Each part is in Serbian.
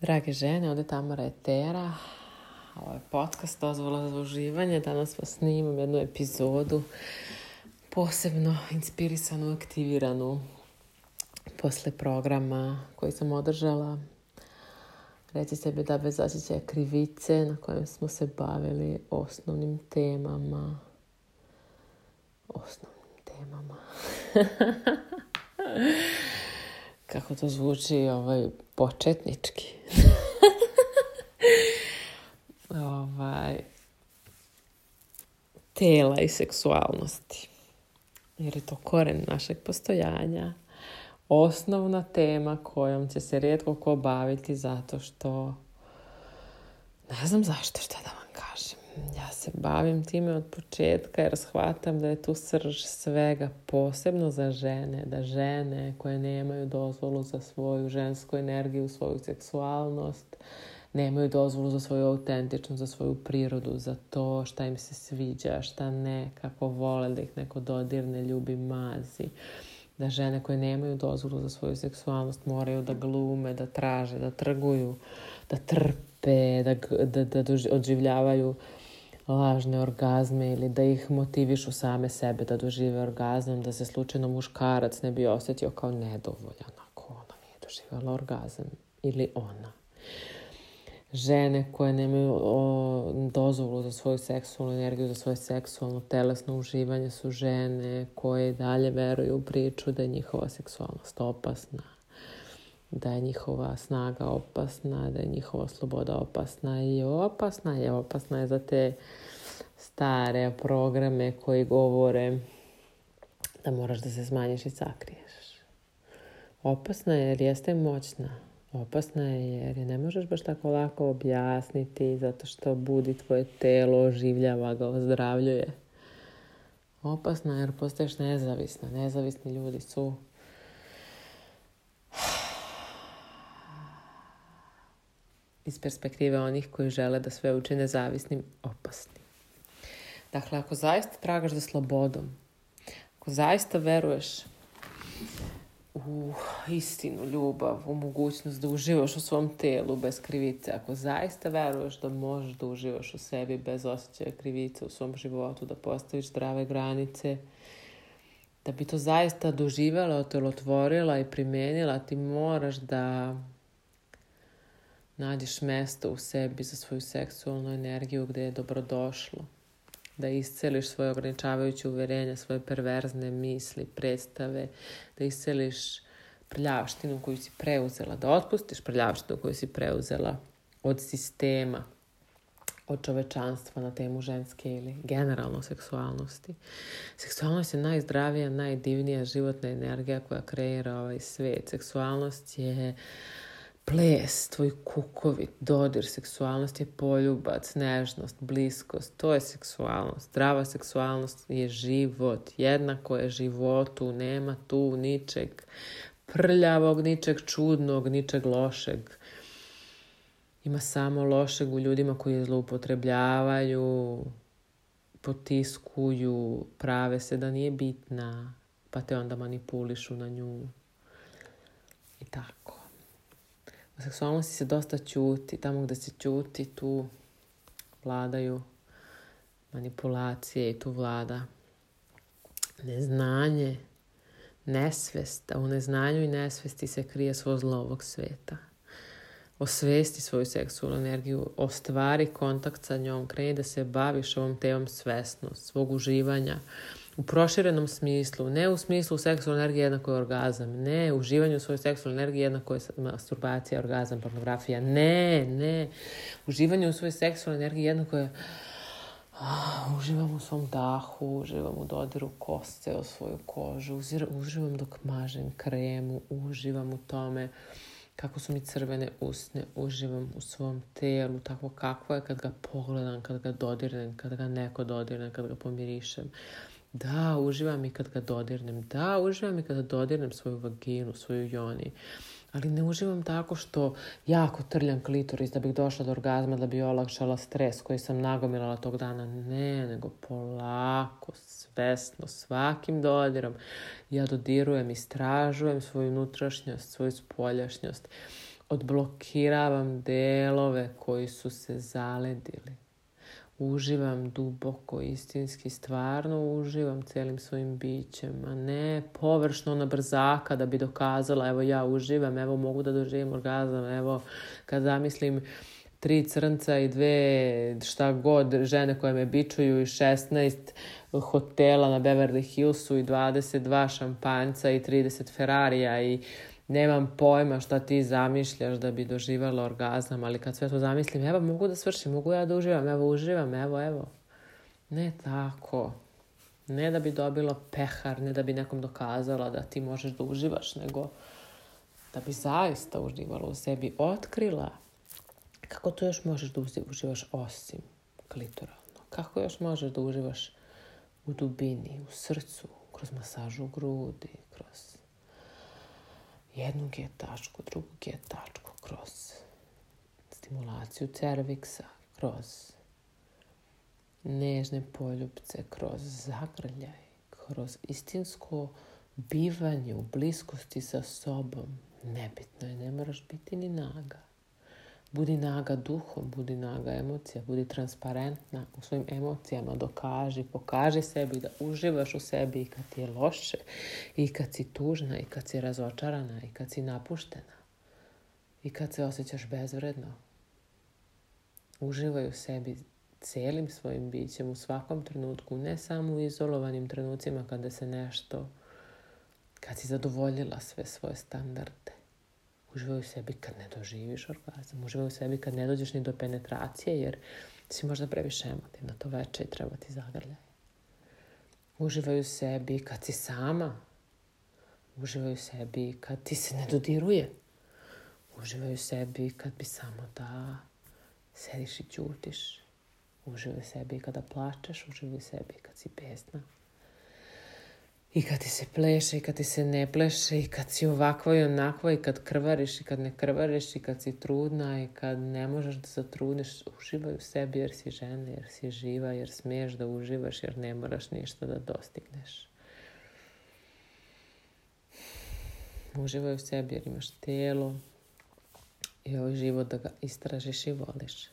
Drage žene, ovdje je Tamara Etera. Ovo je podcast Dozvola za uživanje. Danas vas snimam jednu epizodu posebno inspirisanu, aktiviranu posle programa koji sam održala. Reci sebi da bez osjećaja krivice na kojem smo se bavili osnovnim temama. Osnovnim temama. Kako to zvuči ovaj početnički. ovaj, tela i seksualnosti. Jer je to koren našeg postojanja. Osnovna tema kojom će se rijetko ko baviti zato što ne znam zašto što da vam ja se bavim time od početka jer shvatam da je tu srž svega posebno za žene, da žene koje nemaju dozvolu za svoju žensku energiju, svoju seksualnost, nemaju dozvolu za svoju autentičnost, za svoju prirodu, za to šta im se sviđa, šta ne, kako vole da ih neko dodirne, ljubi, mazi. Da žene koje nemaju dozvolu za svoju seksualnost moraju da glume, da traže, da trguju, da trpe, da, da, da odživljavaju lažne orgazme ili da ih motivišu same sebe da dožive orgazam, da se slučajno muškarac ne bi osjetio kao nedovoljan ako ona nije doživjela orgazam ili ona. Žene koje nemaju dozvolu za svoju seksualnu energiju, za svoje seksualno telesno uživanje su žene koje dalje veruju u priču da je njihova seksualnost opasna, da je njihova snaga opasna, da je njihova sloboda opasna i opasna je, opasna je za te stare programe koji govore da moraš da se smanjiš i sakriješ. Opasna je jer jeste moćna. Opasna je jer je ne možeš baš tako lako objasniti zato što budi tvoje telo, oživljava ga, ozdravljuje. Opasna je jer postaješ nezavisna. Nezavisni ljudi su iz perspektive onih koji žele da sve učine zavisnim opasni. Dakle, ako zaista tragaš za slobodom, ako zaista veruješ u istinu, ljubav, u mogućnost da uživaš u svom telu bez krivice, ako zaista veruješ da možeš da uživaš u sebi bez osjećaja krivice u svom životu, da postaviš zdrave granice, da bi to zaista doživjela, otelotvorila i primijenila, ti moraš da nađeš mjesto u sebi za svoju seksualnu energiju gdje je dobrodošlo. Da isceliš svoje ograničavajuće uvjerenje, svoje perverzne misli, predstave, da isceliš prljavštinu koju si preuzela, da otpustiš prljavštinu koju si preuzela od sistema, od čovečanstva na temu ženske ili generalno seksualnosti. Seksualnost je najzdravija, najdivnija životna energija koja kreira ovaj svet. Seksualnost je ples, tvoj kukovi, dodir, seksualnost je poljubac, nežnost, bliskost, to je seksualnost. Zdrava seksualnost je život, jednako je životu, nema tu ničeg prljavog, ničeg čudnog, ničeg lošeg. Ima samo lošeg u ljudima koji je zloupotrebljavaju, potiskuju, prave se da nije bitna, pa te onda manipulišu na nju. I tako. U seksualnosti se dosta čuti, tamo gdje se čuti tu vladaju manipulacije i tu vlada neznanje, nesvest, a u neznanju i nesvesti se krije svo zlo ovog svijeta. Osvesti svoju seksualnu energiju, ostvari kontakt sa njom, kreni da se baviš ovom temom svesno, svog uživanja, u proširenom smislu, ne u smislu seksualne energije jednako je orgazam, ne u uživanju svoje seksualne energije jednako je masturbacija, orgazam, pornografija, ne, ne, uživanju u svoje seksualne energije jednako je ah, uživam u svom dahu, uživam u dodiru koste, u svoju kožu, uživam dok mažem kremu, uživam u tome kako su mi crvene usne, uživam u svom telu, tako kako je kad ga pogledam, kad ga dodirnem, kad ga neko dodirne, kad ga pomirišem. Da, uživam i kad ga dodirnem. Da, uživam i kada dodirnem svoju vaginu, svoju joni. Ali ne uživam tako što jako trljam klitoris da bih došla do orgazma, da bi olakšala stres koji sam nagomilala tog dana. Ne, nego polako, svesno, svakim dodirom. Ja dodirujem, istražujem svoju unutrašnjost, svoju spoljašnjost. Odblokiravam delove koji su se zaledili uživam duboko, istinski, stvarno uživam cijelim svojim bićem, a ne površno na brzaka da bi dokazala evo ja uživam, evo mogu da doživim orgazam, evo kad zamislim tri crnca i dve šta god žene koje me bičuju i 16 hotela na Beverly Hillsu i 22 šampanca i 30 Ferrarija i nemam pojma šta ti zamišljaš da bi doživala orgazam, ali kad sve to zamislim, evo mogu da svršim, mogu ja da uživam, evo uživam, evo, evo. Ne tako. Ne da bi dobila pehar, ne da bi nekom dokazala da ti možeš da uživaš, nego da bi zaista uživala u sebi, otkrila kako to još možeš da uživaš osim klitoralno. Kako još možeš da uživaš u dubini, u srcu, kroz masažu grudi, kroz jednu G tačku, drugu G tačku, kroz stimulaciju cerviksa, kroz nežne poljupce, kroz zagrljaj, kroz istinsko bivanje u bliskosti sa sobom. Nebitno je, ne moraš biti ni naga. Budi naga duhom, budi naga emocija, budi transparentna u svojim emocijama, dokaži, pokaži sebi da uživaš u sebi i kad ti je loše, i kad si tužna, i kad si razočarana, i kad si napuštena, i kad se osjećaš bezvredno. Uživaj u sebi cijelim svojim bićem u svakom trenutku, ne samo u izolovanim trenucima kada se nešto, kad si zadovoljila sve svoje standarde Uživaju u sebi kad ne doživiš orgazam. Uživaju u sebi kad ne dođeš ni do penetracije jer si možda previše emotivna to veče i treba ti zagrljaj. Uživaju u sebi kad si sama. Uživaju u sebi kad ti se ne dodiruje. Uživaju u sebi kad bi samo da sediš i ćutiš. Uživaj u sebi kada plačeš, uživaj u sebi kad si besna i kad ti se pleše i kad ti se ne pleše i kad si ovako i i kad krvariš i kad ne krvariš i kad si trudna i kad ne možeš da se trudiš uživaj u sebi jer si žena, jer si živa, jer smiješ da uživaš, jer ne moraš ništa da dostigneš. Uživaj u sebi jer imaš tijelo i ovaj život da ga istražiš i voliš.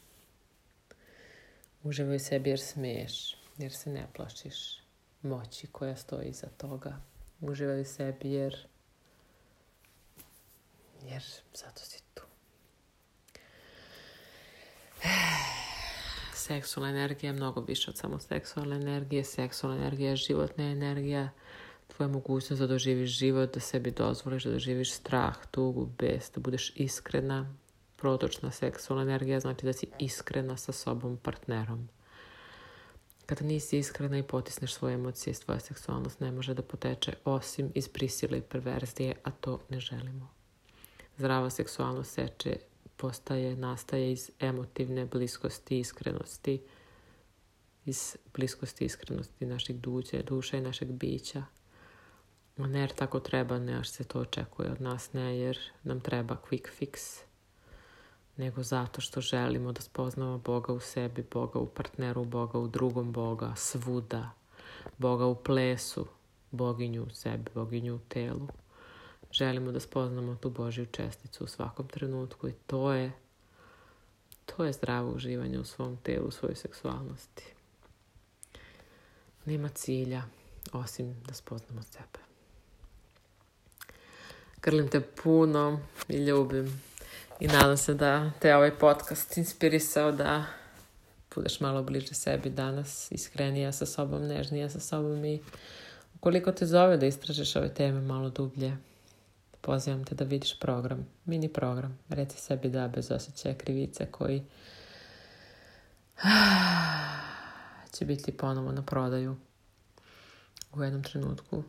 Uživaj u sebi jer smiješ, jer se ne plašiš moći koja stoji iza toga. Uživaj u sebi jer, jer zato si tu. Seksualna energija je mnogo više od samo seksualne energije. Seksualna energija je životna energija. Tvoja mogućnost da doživiš život, da sebi dozvoliš da doživiš strah, tugu, bes, da budeš iskrena. Protočna seksualna energija znači da si iskrena sa sobom, partnerom. Kada nisi iskrena i potisneš svoje emocije, svoja seksualnost ne može da poteče osim iz prisile i perverzije, a to ne želimo. Zdrava seksualnost seče postaje, nastaje iz emotivne bliskosti i iskrenosti, iz bliskosti i iskrenosti naših duđe, duša i našeg bića. Ne jer tako treba, ne jer se to očekuje od nas, ne jer nam treba quick fix, nego zato što želimo da spoznamo Boga u sebi, Boga u partneru, Boga u drugom, Boga svuda, Boga u plesu, Boginju u sebi, Boginju u telu. Želimo da spoznamo tu Božju česticu u svakom trenutku i to je to je zdravo uživanje u svom telu, u svojoj seksualnosti. Nema cilja osim da spoznamo sebe. Grlim te puno i ljubim. I nadam se da te ovaj podcast inspirisao da budeš malo bliže sebi danas, iskrenija sa sobom, nežnija sa sobom i ukoliko te zove da istražeš ove teme malo dublje, pozivam te da vidiš program, mini program. Reci sebi da bez osjećaja krivice koji će biti ponovo na prodaju u jednom trenutku.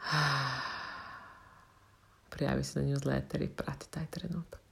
prijavi se na newsletter i prati taj trenutak.